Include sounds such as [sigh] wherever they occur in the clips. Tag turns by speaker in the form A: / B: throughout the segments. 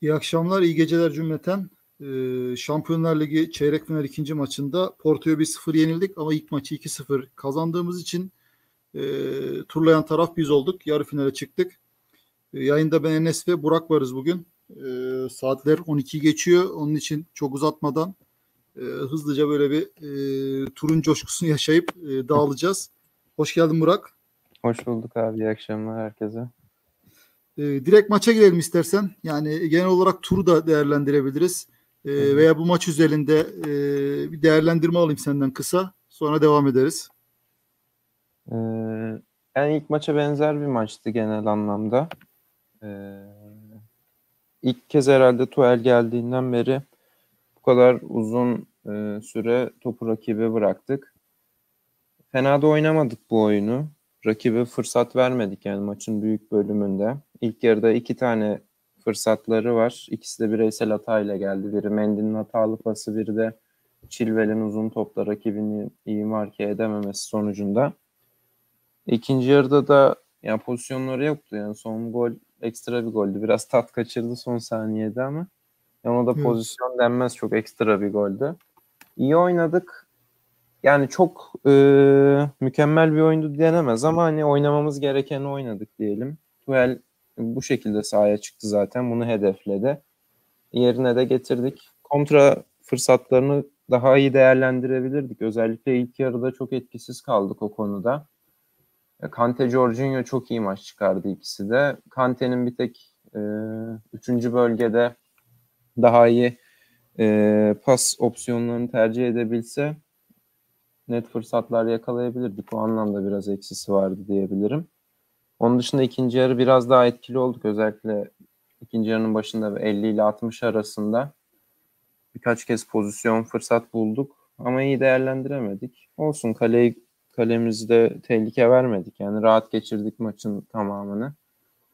A: İyi akşamlar, iyi geceler cümleten. Ee, Şampiyonlar Ligi çeyrek final ikinci maçında Porto'ya 1-0 yenildik ama ilk maçı 2-0 kazandığımız için e, turlayan taraf biz olduk. Yarı finale çıktık. E, yayında ben Enes ve Burak varız bugün. E, saatler 12 geçiyor. Onun için çok uzatmadan e, hızlıca böyle bir e, turun coşkusunu yaşayıp e, dağılacağız. Hoş geldin Burak.
B: Hoş bulduk abi. İyi akşamlar herkese.
A: E, direkt maça girelim istersen. Yani genel olarak turu da değerlendirebiliriz. E, veya bu maç üzerinde e, bir değerlendirme alayım senden kısa. Sonra devam ederiz.
B: Ee, yani ilk maça benzer bir maçtı genel anlamda. Ee, ilk kez herhalde Tuel geldiğinden beri bu kadar uzun e, süre topu rakibe bıraktık. Fena da oynamadık bu oyunu. Rakibe fırsat vermedik yani maçın büyük bölümünde. İlk yarıda iki tane fırsatları var. İkisi de bireysel hatayla geldi. Biri Mendy'nin hatalı pası, biri de Chilwell'in uzun topla rakibini iyi marke edememesi sonucunda. İkinci yarıda da yani pozisyonları yoktu. Yani son gol ekstra bir goldü. Biraz tat kaçırdı son saniyede ama yani o da pozisyon denmez. Çok ekstra bir goldü. İyi oynadık. Yani çok e, mükemmel bir oyundu denemez ama hani oynamamız gerekeni oynadık diyelim. Tuel bu şekilde sahaya çıktı zaten. Bunu hedefledi. Yerine de getirdik. Kontra fırsatlarını daha iyi değerlendirebilirdik. Özellikle ilk yarıda çok etkisiz kaldık o konuda. Kante Jorginho çok iyi maç çıkardı ikisi de. Kante'nin bir tek e, üçüncü bölgede daha iyi e, pas opsiyonlarını tercih edebilse net fırsatlar yakalayabilirdik. O anlamda biraz eksisi vardı diyebilirim. Onun dışında ikinci yarı biraz daha etkili olduk. Özellikle ikinci yarının başında 50 ile 60 arasında birkaç kez pozisyon fırsat bulduk ama iyi değerlendiremedik. Olsun kaleyi kalemizde tehlike vermedik. Yani rahat geçirdik maçın tamamını.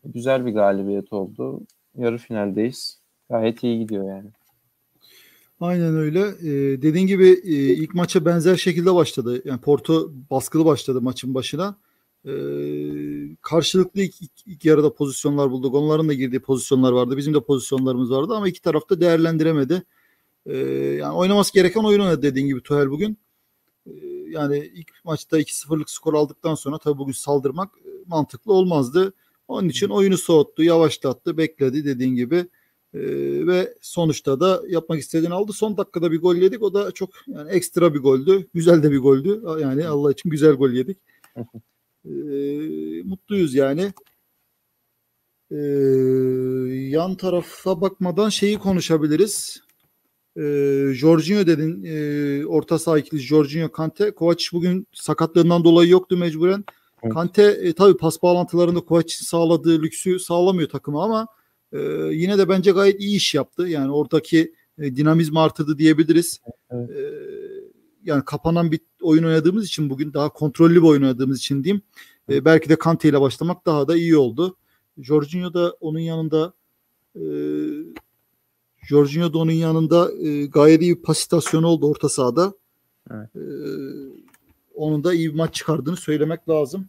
B: Güzel bir galibiyet oldu. Yarı finaldeyiz. Gayet iyi gidiyor yani.
A: Aynen öyle. Ee, dediğin gibi e, ilk maça benzer şekilde başladı. Yani Porto baskılı başladı maçın başına. Ee, karşılıklı ilk, ilk, ilk yarıda pozisyonlar bulduk. Onların da girdiği pozisyonlar vardı. Bizim de pozisyonlarımız vardı ama iki tarafta değerlendiremedi. Ee, yani oynaması gereken oyun oynadı dediğin gibi Tuhel bugün. Ee, yani ilk maçta 2-0'lık skor aldıktan sonra tabii bugün saldırmak e, mantıklı olmazdı. Onun için oyunu soğuttu, yavaşlattı, bekledi dediğin gibi. Ee, ve sonuçta da yapmak istediğini aldı. Son dakikada bir gol yedik. O da çok yani ekstra bir goldü. Güzel de bir goldü. Yani Allah için güzel gol yedik. Ee, mutluyuz yani. Ee, yan tarafa bakmadan şeyi konuşabiliriz. Ee, Jorginho dedin. E, orta saha ikili Jorginho Kante. Kovac bugün sakatlığından dolayı yoktu mecburen. Evet. Kante e, tabii pas bağlantılarında Kovac'in sağladığı lüksü sağlamıyor takımı ama e, yine de bence gayet iyi iş yaptı. Yani oradaki e, dinamizmi artırdı diyebiliriz. Evet. E, yani kapanan bir oyun oynadığımız için bugün daha kontrollü bir oyun oynadığımız için diyeyim. E, belki de Kante ile başlamak daha da iyi oldu. Jorginho da onun yanında e, Jorginho da onun yanında e, gayet iyi bir pasitasyonu oldu orta sahada. Evet. E, onun da iyi bir maç çıkardığını söylemek lazım.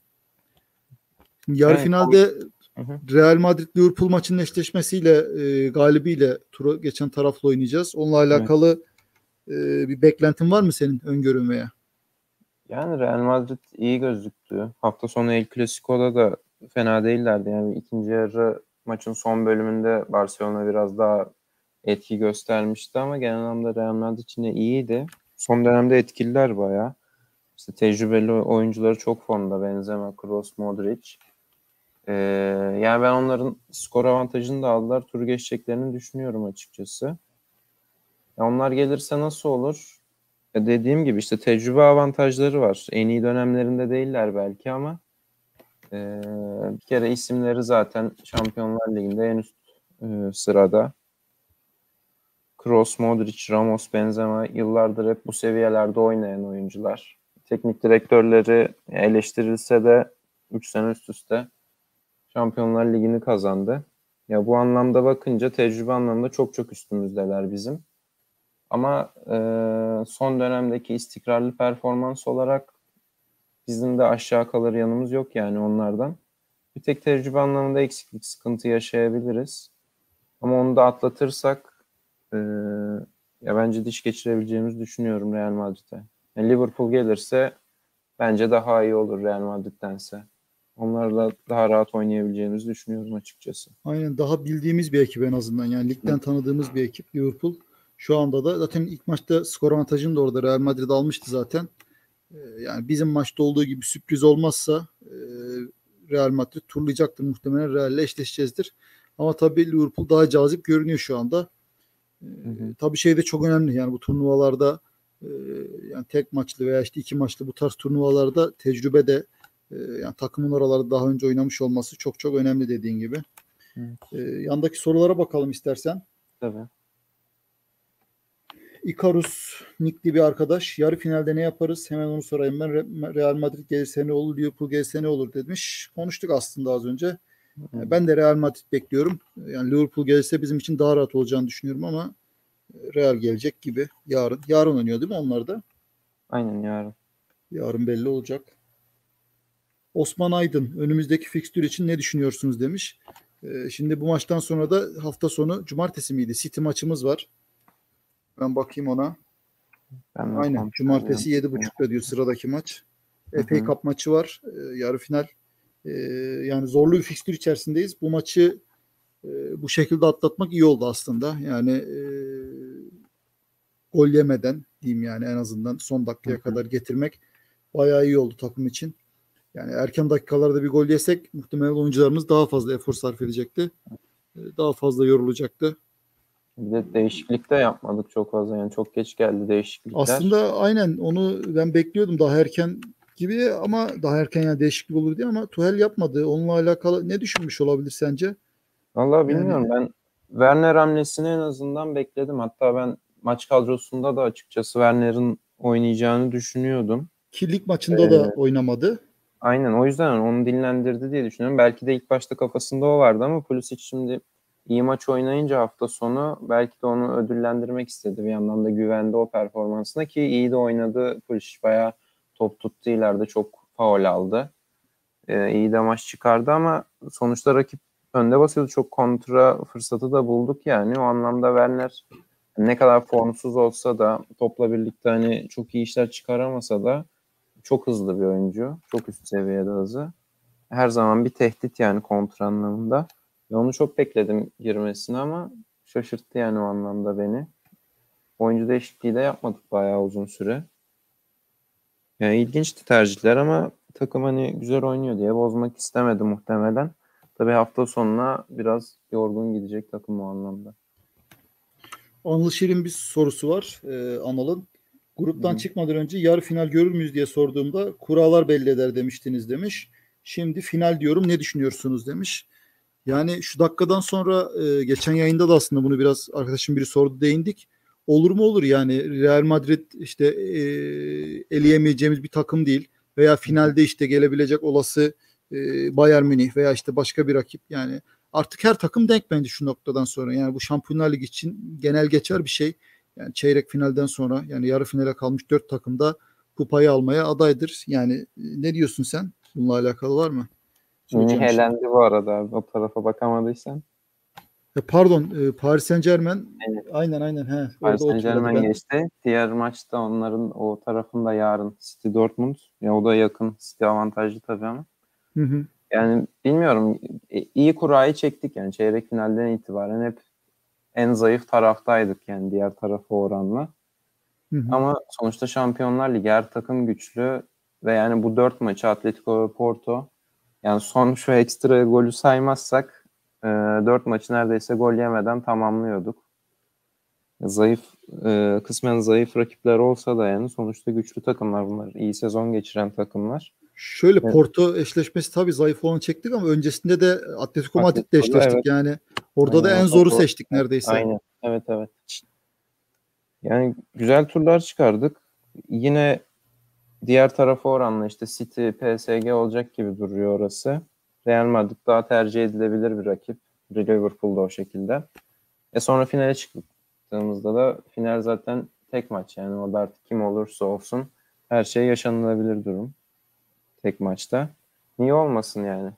A: Yarı evet, finalde o... Real Madrid Liverpool maçının eşleşmesiyle e, galibiyle turu geçen tarafla oynayacağız. Onunla alakalı evet. e, bir beklentin var mı senin öngörün veya?
B: Yani Real Madrid iyi gözüktü. Hafta sonu El Clasico'da da fena değillerdi. Yani ikinci yarı maçın son bölümünde Barcelona biraz daha etki göstermişti ama genel anlamda Real Madrid için de iyiydi. Son dönemde etkililer bayağı. İşte tecrübeli oyuncuları çok formda. Benzema, Kroos, Modric. Ee, yani ben onların skor avantajını da aldılar. Turu geçeceklerini düşünüyorum açıkçası. Ya onlar gelirse nasıl olur? Ya dediğim gibi işte tecrübe avantajları var. En iyi dönemlerinde değiller belki ama e, bir kere isimleri zaten Şampiyonlar Ligi'nde en üst e, sırada. Kroos, Modric, Ramos, Benzema yıllardır hep bu seviyelerde oynayan oyuncular. Teknik direktörleri eleştirilse de 3 sene üst üste Şampiyonlar Ligi'ni kazandı. Ya bu anlamda bakınca tecrübe anlamda çok çok üstümüzdeler bizim. Ama e, son dönemdeki istikrarlı performans olarak bizim de aşağı kalır yanımız yok yani onlardan. Bir tek tecrübe anlamında eksiklik, sıkıntı yaşayabiliriz. Ama onu da atlatırsak e, ya bence diş geçirebileceğimizi düşünüyorum Real Madrid'e. Yani Liverpool gelirse bence daha iyi olur Real Madrid'dense. Onlarla daha rahat oynayabileceğimizi düşünüyorum açıkçası.
A: Aynen daha bildiğimiz bir ekip en azından. Yani ligden tanıdığımız bir ekip Liverpool. Şu anda da zaten ilk maçta skor avantajını da orada Real Madrid almıştı zaten. Ee, yani bizim maçta olduğu gibi sürpriz olmazsa e, Real Madrid turlayacaktır muhtemelen Real ile eşleşeceğizdir. Ama tabii Liverpool daha cazip görünüyor şu anda. Ee, hı hı. Tabii şey de çok önemli. Yani bu turnuvalarda e, yani tek maçlı veya işte iki maçlı bu tarz turnuvalarda tecrübe de e, yani takımın oralarda daha önce oynamış olması çok çok önemli dediğin gibi. Evet. Ee, yandaki sorulara bakalım istersen.
B: Tabii.
A: Icarus Nick'li bir arkadaş. Yarı finalde ne yaparız? Hemen onu sorayım ben. Real Madrid gelirse ne olur? Liverpool gelirse ne olur demiş. Konuştuk aslında az önce. Hı. Ben de Real Madrid bekliyorum. Yani Liverpool gelirse bizim için daha rahat olacağını düşünüyorum ama Real gelecek gibi yarın. Yarın oynuyor değil mi onlar da?
B: Aynen yarın.
A: Yarın belli olacak. Osman Aydın önümüzdeki fikstür için ne düşünüyorsunuz demiş. Ee, şimdi bu maçtan sonra da hafta sonu cumartesi miydi? City maçımız var. Ben bakayım ona. Ben Aynen. Cumartesi yedi buçukta diyor sıradaki maç. FA Cup maçı var. E, yarı final. E, yani zorlu bir fikstür içerisindeyiz. Bu maçı e, bu şekilde atlatmak iyi oldu aslında. Yani e, gol yemeden diyeyim yani en azından son dakikaya Hı-hı. kadar getirmek bayağı iyi oldu takım için. Yani erken dakikalarda bir gol yesek muhtemelen oyuncularımız daha fazla efor sarf edecekti. E, daha fazla yorulacaktı.
B: Bir de değişiklik de yapmadık çok fazla yani çok geç geldi değişiklikler.
A: Aslında aynen onu ben bekliyordum daha erken gibi ama daha erken yani değişiklik olur diye ama Tuhel yapmadı. Onunla alakalı ne düşünmüş olabilir sence?
B: Vallahi bilmiyorum yani... ben Werner hamlesini en azından bekledim. Hatta ben maç kadrosunda da açıkçası Werner'in oynayacağını düşünüyordum.
A: Ki maçında ee, da oynamadı.
B: Aynen o yüzden onu dinlendirdi diye düşünüyorum. Belki de ilk başta kafasında o vardı ama Pulisic şimdi iyi maç oynayınca hafta sonu belki de onu ödüllendirmek istedi. Bir yandan da güvendi o performansına ki iyi de oynadı. Pulisic bayağı top tuttu ileride çok faul aldı. Ee, iyi de maç çıkardı ama sonuçta rakip önde basıyordu. Çok kontra fırsatı da bulduk yani. O anlamda Werner ne kadar formsuz olsa da topla birlikte hani çok iyi işler çıkaramasa da çok hızlı bir oyuncu. Çok üst seviyede hızı. Her zaman bir tehdit yani kontra anlamında. Ve onu çok bekledim girmesini ama şaşırttı yani o anlamda beni. Oyuncu değişikliği de yapmadık bayağı uzun süre. Yani ilginçti tercihler ama takım hani güzel oynuyor diye bozmak istemedi muhtemelen. Tabii hafta sonuna biraz yorgun gidecek takım o anlamda.
A: Anıl Şirin bir sorusu var ee, Anıl'ın. Gruptan Hı. çıkmadan önce yarı final görür müyüz diye sorduğumda kurallar belli eder demiştiniz demiş. Şimdi final diyorum ne düşünüyorsunuz demiş. Yani şu dakikadan sonra e, geçen yayında da aslında bunu biraz arkadaşım biri sordu değindik. Olur mu olur yani Real Madrid işte e, eleyemeyeceğimiz bir takım değil veya finalde işte gelebilecek olası e, Bayern Münih veya işte başka bir rakip yani artık her takım denk bence şu noktadan sonra yani bu Şampiyonlar Ligi için genel geçer bir şey. Yani çeyrek finalden sonra yani yarı finale kalmış dört takım da kupayı almaya adaydır. Yani ne diyorsun sen? Bununla alakalı var mı?
B: Helendi bu arada abi. O tarafa bakamadıysan.
A: E, pardon e, Paris Saint Germain. Evet. Aynen aynen. He,
B: Paris Saint Germain geçti. Diğer maçta onların o tarafında yarın City Dortmund. Ya o da yakın. City avantajlı tabii ama. Hı hı. Yani bilmiyorum. E, iyi kurayı çektik yani. Çeyrek finalden itibaren hep en zayıf taraftaydık yani diğer tarafa oranla. Hı hı. Ama sonuçta Şampiyonlar Ligi her takım güçlü ve yani bu dört maçı Atletico ve Porto yani son şu ekstra golü saymazsak e, 4 maçı neredeyse gol yemeden tamamlıyorduk. Zayıf, e, kısmen zayıf rakipler olsa da yani sonuçta güçlü takımlar bunlar. iyi sezon geçiren takımlar.
A: Şöyle evet. Porto eşleşmesi tabii zayıf olanı çektik ama öncesinde de Atletico Madrid'le eşleştik evet. yani. Orada Aynen. da en zoru seçtik neredeyse.
B: Aynen. Evet evet. Yani güzel turlar çıkardık. Yine diğer tarafa oranla işte City, PSG olacak gibi duruyor orası. Real Madrid daha tercih edilebilir bir rakip. Liverpool da o şekilde. E sonra finale çıktığımızda da final zaten tek maç yani orada artık kim olursa olsun her şey yaşanılabilir durum. Tek maçta. Niye olmasın yani?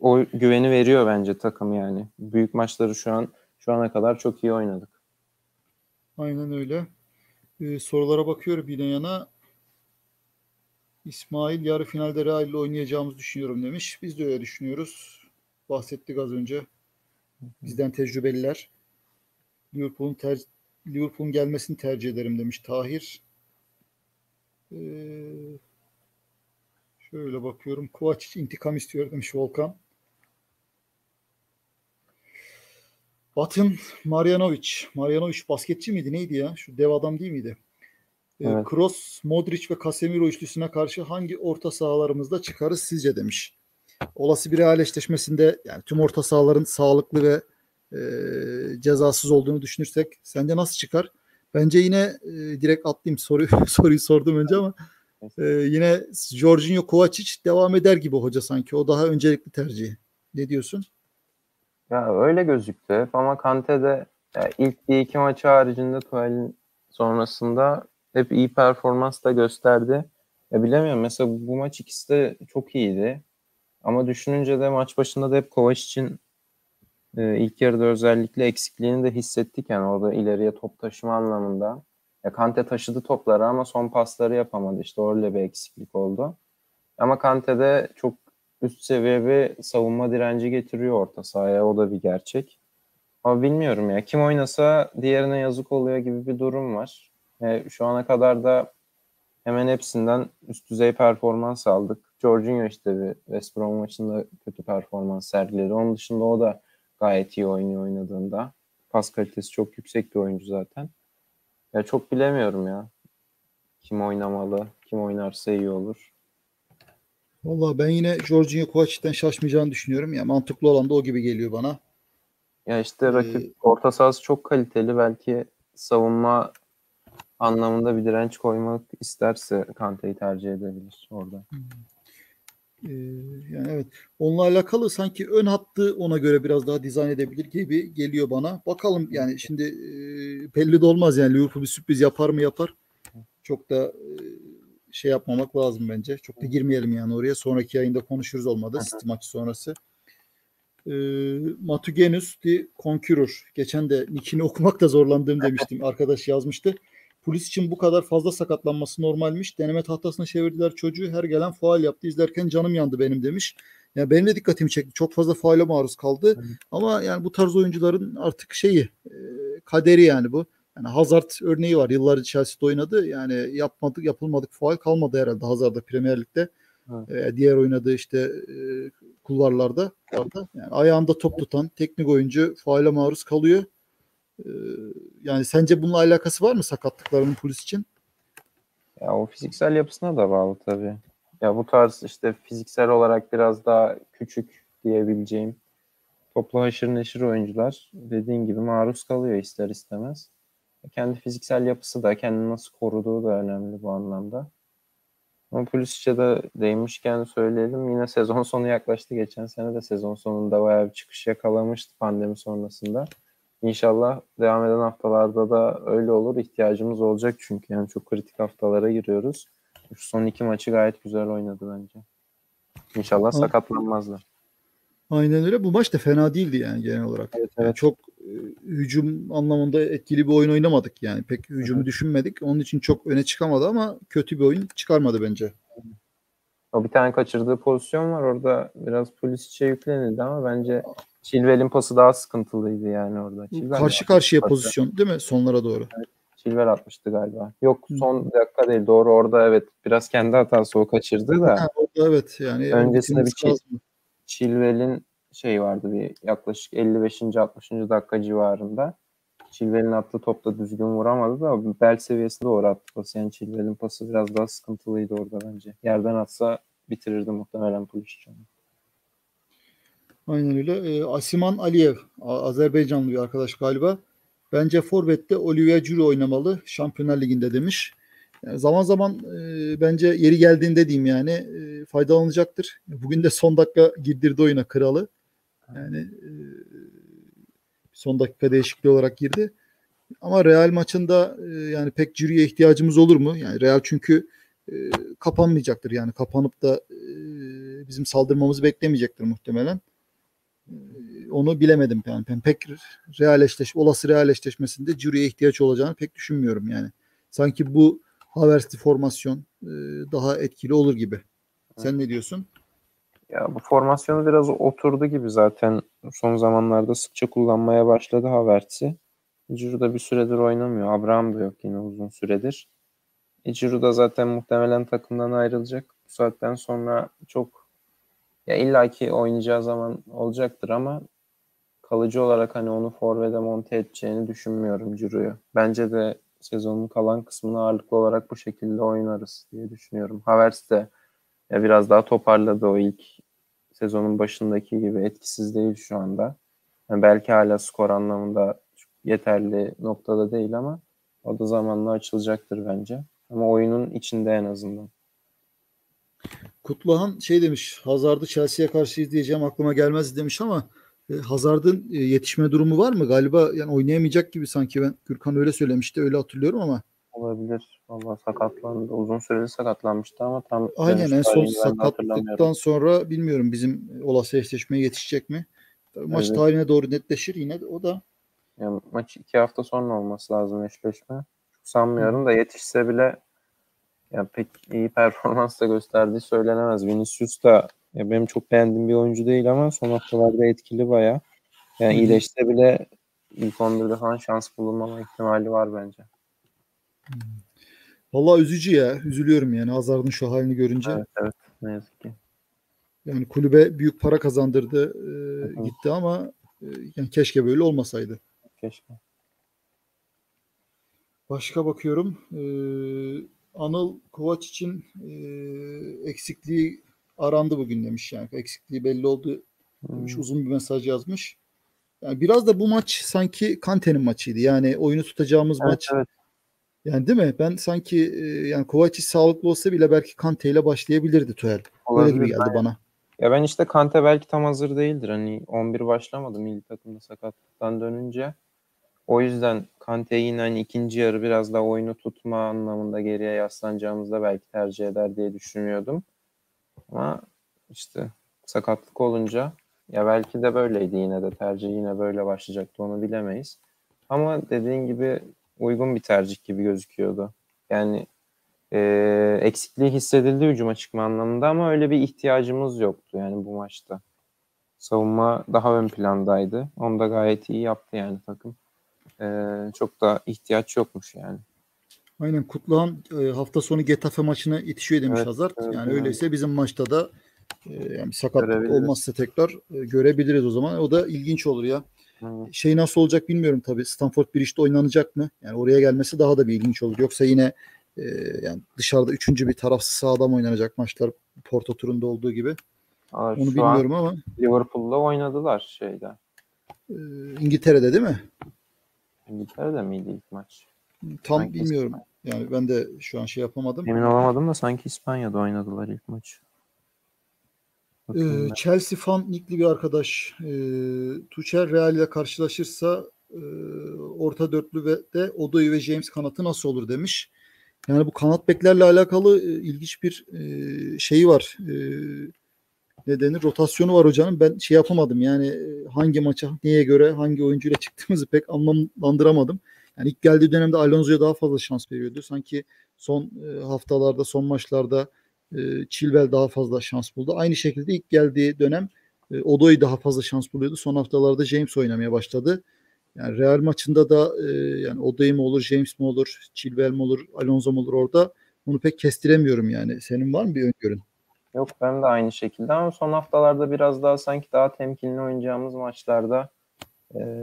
B: O güveni veriyor bence takım yani. Büyük maçları şu an şu ana kadar çok iyi oynadık.
A: Aynen öyle. Ee, sorulara bakıyorum yine yana. İsmail yarı finalde Real ile oynayacağımızı düşünüyorum demiş. Biz de öyle düşünüyoruz. Bahsettik az önce. Bizden tecrübeliler. Liverpool'un ter Liverpool'un gelmesini tercih ederim demiş Tahir. Ee, şöyle bakıyorum. Kovacic intikam istiyor demiş Volkan. Batın Marjanovic. Marjanovic basketçi miydi neydi ya? Şu dev adam değil miydi? Ee,
B: Evet.
A: Kroos, Modric ve Casemiro üçlüsüne karşı hangi orta sahalarımızda çıkarız sizce demiş. Olası bir Real eşleşmesinde yani tüm orta sahaların sağlıklı ve e, cezasız olduğunu düşünürsek sence nasıl çıkar? Bence yine e, direkt atlayayım soruyu [laughs] soruyu sordum önce ama e, yine Jorginho Kovacic devam eder gibi hoca sanki. O daha öncelikli tercih. Ne diyorsun?
B: Ya öyle gözüktü ama Kante de ya ilk iki maçı haricinde Tuhel'in sonrasında hep iyi performans da gösterdi. Ya bilemiyorum mesela bu maç ikisi de çok iyiydi. Ama düşününce de maç başında da hep Kovacic'in e, ilk yarıda özellikle eksikliğini de hissettik yani orada ileriye top taşıma anlamında. Ya Kante taşıdı topları ama son pasları yapamadı. İşte öyle bir eksiklik oldu. Ama Kante de çok üst seviye bir savunma direnci getiriyor orta sahaya. O da bir gerçek. Ama bilmiyorum ya. Kim oynasa diğerine yazık oluyor gibi bir durum var. E, şu ana kadar da hemen hepsinden üst düzey performans aldık. Jorginho işte bir West Brom maçında kötü performans sergiledi. Onun dışında o da gayet iyi oynuyor oynadığında. Pas kalitesi çok yüksek bir oyuncu zaten. Ya çok bilemiyorum ya. Kim oynamalı, kim oynarsa iyi olur.
A: Vallahi ben yine Jorginho Kovacic'ten şaşmayacağını düşünüyorum. Ya mantıklı olan da o gibi geliyor bana.
B: Ya işte rakip orta sahası çok kaliteli. Belki savunma anlamında bir direnç koymak isterse Kante'yi tercih edebilir orada.
A: Ee, yani evet. Onunla alakalı sanki ön hattı ona göre biraz daha dizayn edebilir gibi geliyor bana. Bakalım yani şimdi e, belli de olmaz yani Liverpool bir sürpriz yapar mı yapar. Çok da e, şey yapmamak lazım bence. Çok da girmeyelim yani oraya. Sonraki yayında konuşuruz olmadı City maçı sonrası. E, Matugenus di Conqueror. Geçen de nickini [laughs] okumakta zorlandığım demiştim. Arkadaş yazmıştı. Polis için bu kadar fazla sakatlanması normalmiş. Deneme tahtasına çevirdiler çocuğu. Her gelen faal yaptı. İzlerken canım yandı benim demiş. Yani benim de dikkatimi çekti. Çok fazla faale maruz kaldı.
B: Evet.
A: Ama yani bu tarz oyuncuların artık şeyi e, kaderi yani bu. Yani Hazard örneği var. Yıllarca Chelsea'de oynadı. Yani yapmadık, yapılmadık faal kalmadı herhalde Hazard'da Premier Lig'de.
B: Evet.
A: E, diğer oynadığı işte e, kulvarlarda. Yani ayağında top tutan teknik oyuncu faale maruz kalıyor. E, yani sence bununla alakası var mı sakatlıklarının polis için?
B: Ya o fiziksel yapısına da bağlı tabii. Ya bu tarz işte fiziksel olarak biraz daha küçük diyebileceğim toplu haşır neşir oyuncular dediğin gibi maruz kalıyor ister istemez. Kendi fiziksel yapısı da kendini nasıl koruduğu da önemli bu anlamda. Ama Pulisic'e de değinmişken söyleyelim. Yine sezon sonu yaklaştı. Geçen sene de sezon sonunda bayağı bir çıkış yakalamıştı pandemi sonrasında. İnşallah devam eden haftalarda da öyle olur. İhtiyacımız olacak çünkü yani çok kritik haftalara giriyoruz. Şu son iki maçı gayet güzel oynadı bence. İnşallah sakatlanmazlar.
A: Aynen öyle. Bu maç da fena değildi yani genel olarak.
B: Evet,
A: Yani
B: evet.
A: çok e, hücum anlamında etkili bir oyun oynamadık yani. Pek hücumu düşünmedik. Onun için çok öne çıkamadı ama kötü bir oyun çıkarmadı bence.
B: O bir tane kaçırdığı pozisyon var orada biraz Pulisic'e yüklenildi ama bence Chilwell'in pası daha sıkıntılıydı yani orada. Chilwell
A: Karşı karşıya
B: atmıştı?
A: pozisyon değil mi? Sonlara doğru.
B: Chilwell atmıştı galiba. Yok son dakika değil doğru orada evet biraz kendi hatası o kaçırdı da.
A: Ha, orada evet yani.
B: Öncesinde bir şey-. Chilwell'in şey vardı bir yaklaşık 55. 60. dakika civarında. Chilwell'in attığı topta düzgün vuramadı da bel seviyesinde doğru attı pası. Yani Chilwell'in pası biraz daha sıkıntılıydı orada bence. Yerden atsa bitirirdi muhtemelen Pulisic.
A: Aynen öyle. Ee, Asiman Aliyev, Azerbaycanlı bir arkadaş galiba. Bence Forvet'te Olivier Giroud oynamalı. Şampiyonlar Ligi'nde demiş. Yani zaman zaman e, bence yeri geldiğinde diyeyim yani e, faydalanacaktır. Bugün de son dakika girdirdi oyuna kralı. Yani e, son dakika değişikliği olarak girdi. Ama Real maçında e, yani pek Giroud'a ihtiyacımız olur mu? Yani Real çünkü e, kapanmayacaktır. Yani kapanıp da e, bizim saldırmamızı beklemeyecektir muhtemelen. E, onu bilemedim yani. Ben pek realleşleş, olası realleşleşmesinde Ciro'ya ihtiyaç olacağını pek düşünmüyorum yani. Sanki bu Havertz'li formasyon e, daha etkili olur gibi. Sen ne diyorsun?
B: Ya bu formasyonu biraz oturdu gibi zaten son zamanlarda sıkça kullanmaya başladı Havertz'i. Ciro da bir süredir oynamıyor. Abraham da yok yine uzun süredir. E, Ciro da zaten muhtemelen takımdan ayrılacak. Bu saatten sonra çok ya illaki oynayacağı zaman olacaktır ama kalıcı olarak hani onu forvete monte edeceğini düşünmüyorum Ciro'yu. Bence de sezonun kalan kısmını ağırlıklı olarak bu şekilde oynarız diye düşünüyorum. Havertz de ya biraz daha toparladı o ilk sezonun başındaki gibi etkisiz değil şu anda. Yani belki hala skor anlamında yeterli noktada değil ama o da zamanla açılacaktır bence. Ama oyunun içinde en azından.
A: Kutluhan şey demiş, Hazard'ı Chelsea'ye karşı izleyeceğim aklıma gelmez demiş ama e, Hazard'ın e, yetişme durumu var mı? Galiba yani oynayamayacak gibi sanki ben Gürkan öyle söylemişti, öyle hatırlıyorum ama.
B: Olabilir. Vallahi sakatlandı. Uzun süreli sakatlanmıştı ama tam
A: Aynen en son sakatlıktan sonra bilmiyorum bizim olası eşleşmeye yetişecek mi? Maç evet. tarihine doğru netleşir yine de o da.
B: Yani maç iki hafta sonra olması lazım eşleşme. Çok sanmıyorum da yetişse bile yani pek iyi performans da gösterdiği söylenemez. Vinicius da ya benim çok beğendiğim bir oyuncu değil ama son haftalarda etkili baya. Yani iyileşse bile ilk 11'de falan şans bulunmama ihtimali var bence.
A: Vallahi üzücü ya. Üzülüyorum yani Hazard'ın şu halini görünce.
B: Evet, evet. Ne yazık ki.
A: Yani kulübe büyük para kazandırdı e, gitti ama e, yani keşke böyle olmasaydı.
B: Keşke.
A: Başka bakıyorum. E, Anıl Kovaç için e, eksikliği arandı bugün demiş yani. Eksikliği belli oldu demiş. Hmm. Uzun bir mesaj yazmış. Yani biraz da bu maç sanki Kante'nin maçıydı. Yani oyunu tutacağımız evet, maç. Evet. Yani değil mi? Ben sanki e, yani Kovacic sağlıklı olsa bile belki Kante ile başlayabilirdi Tuchel. Öyle gibi geldi ben, bana.
B: Ya ben işte Kante belki tam hazır değildir. Hani 11 başlamadı milli takımda sakatlıktan dönünce. O yüzden Kante yine hani ikinci yarı biraz daha oyunu tutma anlamında geriye yaslanacağımızda belki tercih eder diye düşünüyordum. Ama işte sakatlık olunca ya belki de böyleydi yine de tercih yine böyle başlayacaktı onu bilemeyiz. Ama dediğin gibi uygun bir tercih gibi gözüküyordu. Yani e, eksikliği hissedildi hücuma çıkma anlamında ama öyle bir ihtiyacımız yoktu yani bu maçta. Savunma daha ön plandaydı. Onu da gayet iyi yaptı yani takım. E, çok da ihtiyaç yokmuş yani.
A: Aynen Kutluhan e, hafta sonu Getafe maçına yetişiyor demiş evet, Hazard. Evet, yani evet. öyleyse bizim maçta da e, yani sakatlık olmazsa tekrar e, görebiliriz o zaman. O da ilginç olur ya. Evet. Şey nasıl olacak bilmiyorum tabii. Stanford işte oynanacak mı? Yani oraya gelmesi daha da bir ilginç olur. Yoksa yine e, yani dışarıda üçüncü bir tarafsız sahada mı oynanacak maçlar Porto turunda olduğu gibi. Aa, Onu bilmiyorum ama.
B: Liverpool'da oynadılar şeyde.
A: E, İngiltere'de değil mi?
B: İngiltere'de miydi ilk maç?
A: Tam sanki bilmiyorum. İspanya. Yani ben de şu an şey yapamadım.
B: Emin olamadım da sanki İspanya'da oynadılar ilk maç.
A: Ee, Chelsea fan nickli bir arkadaş. E, Tuchel Real ile karşılaşırsa e, orta dörtlü ve de Odoi ve James kanatı nasıl olur demiş. Yani bu kanat beklerle alakalı e, ilginç bir e, şeyi var. E, ne denir? Rotasyonu var hocanın. Ben şey yapamadım yani hangi maça, neye göre, hangi oyuncuyla çıktığımızı pek anlamlandıramadım. Yani ilk geldiği dönemde Alonso'ya daha fazla şans veriyordu. Sanki son e, haftalarda, son maçlarda e, Chilwell daha fazla şans buldu. Aynı şekilde ilk geldiği dönem e, Odoi daha fazla şans buluyordu. Son haftalarda James oynamaya başladı. Yani Real maçında da e, yani Odoi mi olur, James mi olur, Chilwell mi olur, Alonso mu olur orada onu pek kestiremiyorum yani. Senin var mı bir öngörün?
B: Yok ben de aynı şekilde ama son haftalarda biraz daha sanki daha temkinli oynayacağımız maçlarda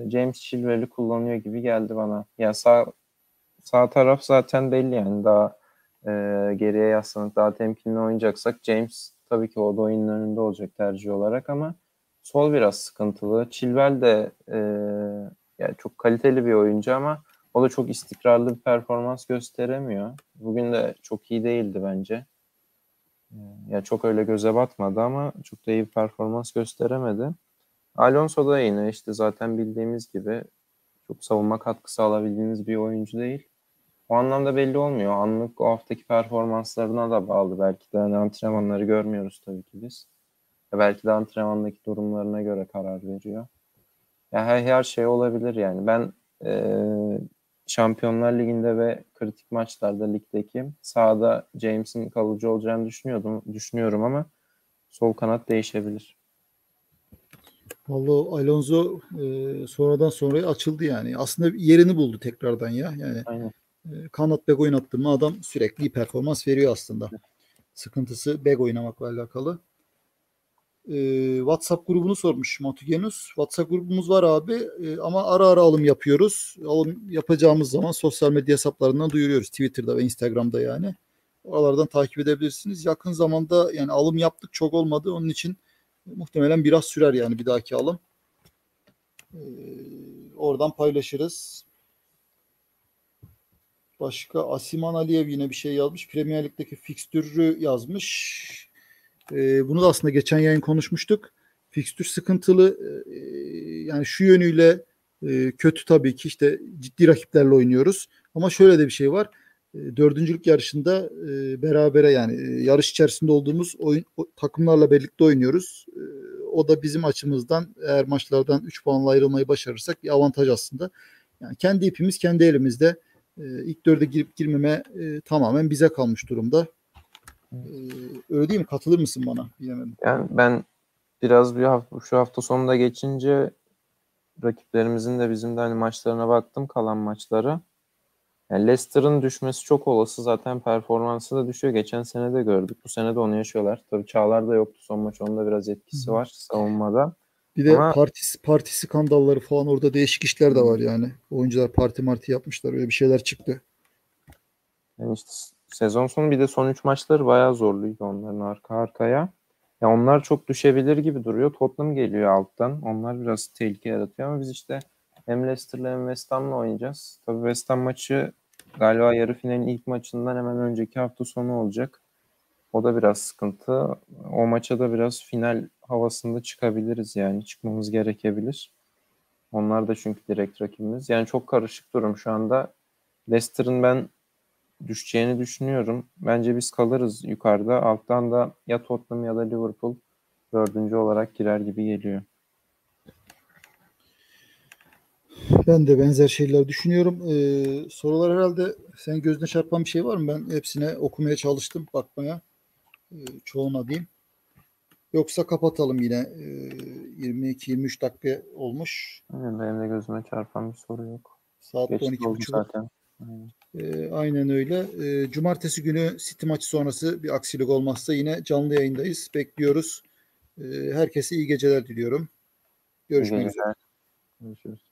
B: James Chilwell'i kullanıyor gibi geldi bana. Ya sağ sağ taraf zaten belli yani daha e, geriye yaslanıp daha temkinli oynayacaksak James tabii ki o da oyunun önünde olacak tercih olarak ama sol biraz sıkıntılı. Chilwell de e, yani çok kaliteli bir oyuncu ama o da çok istikrarlı bir performans gösteremiyor. Bugün de çok iyi değildi bence. Ya yani çok öyle göze batmadı ama çok da iyi bir performans gösteremedi. Alonso da yine işte zaten bildiğimiz gibi çok savunma katkısı alabildiğiniz bir oyuncu değil. O anlamda belli olmuyor. Anlık o haftaki performanslarına da bağlı. Belki de hani antrenmanları görmüyoruz tabii ki biz. Belki de antrenmandaki durumlarına göre karar veriyor. Ya her, her şey olabilir yani. Ben e, Şampiyonlar Ligi'nde ve kritik maçlarda ligdeki sahada James'in kalıcı olacağını düşünüyordum, düşünüyorum ama sol kanat değişebilir.
A: Vallahi Alonso e, sonradan sonra açıldı yani. Aslında yerini buldu tekrardan ya. Yani
B: Aynen.
A: e, kanat bek oynattın mı adam sürekli performans veriyor aslında. Sıkıntısı bek oynamakla alakalı. E, WhatsApp grubunu sormuş Matugenus. WhatsApp grubumuz var abi e, ama ara ara alım yapıyoruz. Alım yapacağımız zaman sosyal medya hesaplarından duyuruyoruz. Twitter'da ve Instagram'da yani. Oralardan takip edebilirsiniz. Yakın zamanda yani alım yaptık çok olmadı. Onun için muhtemelen biraz sürer yani bir dahaki alım. Ee, oradan paylaşırız. Başka Asiman Aliyev yine bir şey yazmış. Premier Lig'deki fikstürü yazmış. Ee, bunu da aslında geçen yayın konuşmuştuk. Fikstür sıkıntılı. Ee, yani şu yönüyle e, kötü tabii ki işte ciddi rakiplerle oynuyoruz. Ama şöyle de bir şey var. E, dördüncülük yarışında e, berabere yani e, yarış içerisinde olduğumuz oyun takımlarla birlikte oynuyoruz. E, o da bizim açımızdan eğer maçlardan 3 puanla ayrılmayı başarırsak bir avantaj aslında. Yani kendi ipimiz kendi elimizde. E, ilk dörde girip girmeme e, tamamen bize kalmış durumda. E, öyle değil mi? Katılır mısın bana? Bilemedim.
B: Yani ben biraz bir hafta, şu hafta sonunda geçince rakiplerimizin de bizim de hani maçlarına baktım kalan maçlara. Yani Leicester'ın düşmesi çok olası. Zaten performansı da düşüyor. Geçen sene de gördük. Bu sene de onu yaşıyorlar. Tabii Çağlar da yoktu son maç. Onda biraz etkisi var savunmada.
A: Bir de
B: Ama-
A: parti, parti skandalları falan orada değişik işler de var yani. Oyuncular parti marti yapmışlar. Öyle bir şeyler çıktı.
B: Yani işte sezon sonu bir de son 3 maçları bayağı zorluydu onların arka arkaya. Ya onlar çok düşebilir gibi duruyor. Tottenham geliyor alttan. Onlar biraz tehlike yaratıyor ama biz işte hem Leicester'la hem West Ham'la oynayacağız. Tabii West Ham maçı galiba yarı finalin ilk maçından hemen önceki hafta sonu olacak. O da biraz sıkıntı. O maça da biraz final havasında çıkabiliriz yani. Çıkmamız gerekebilir. Onlar da çünkü direkt rakibimiz. Yani çok karışık durum şu anda. Leicester'ın ben düşeceğini düşünüyorum. Bence biz kalırız yukarıda. Alttan da ya Tottenham ya da Liverpool dördüncü olarak girer gibi geliyor.
A: Ben de benzer şeyler düşünüyorum. Ee, sorular herhalde sen gözüne çarpan bir şey var mı? Ben hepsine okumaya çalıştım, bakmaya. Ee, çoğuna diyeyim. Yoksa kapatalım yine. Ee, 22-23 dakika olmuş.
B: Yani benim de gözüme çarpan bir soru yok.
A: Saat
B: Geç oldu
A: 12.30.
B: zaten. Aynen.
A: Ee, aynen öyle. Ee, cumartesi günü City maçı sonrası bir aksilik olmazsa yine canlı yayındayız. Bekliyoruz. Ee, herkese iyi geceler diliyorum. Görüşmek üzere.
B: Görüşürüz.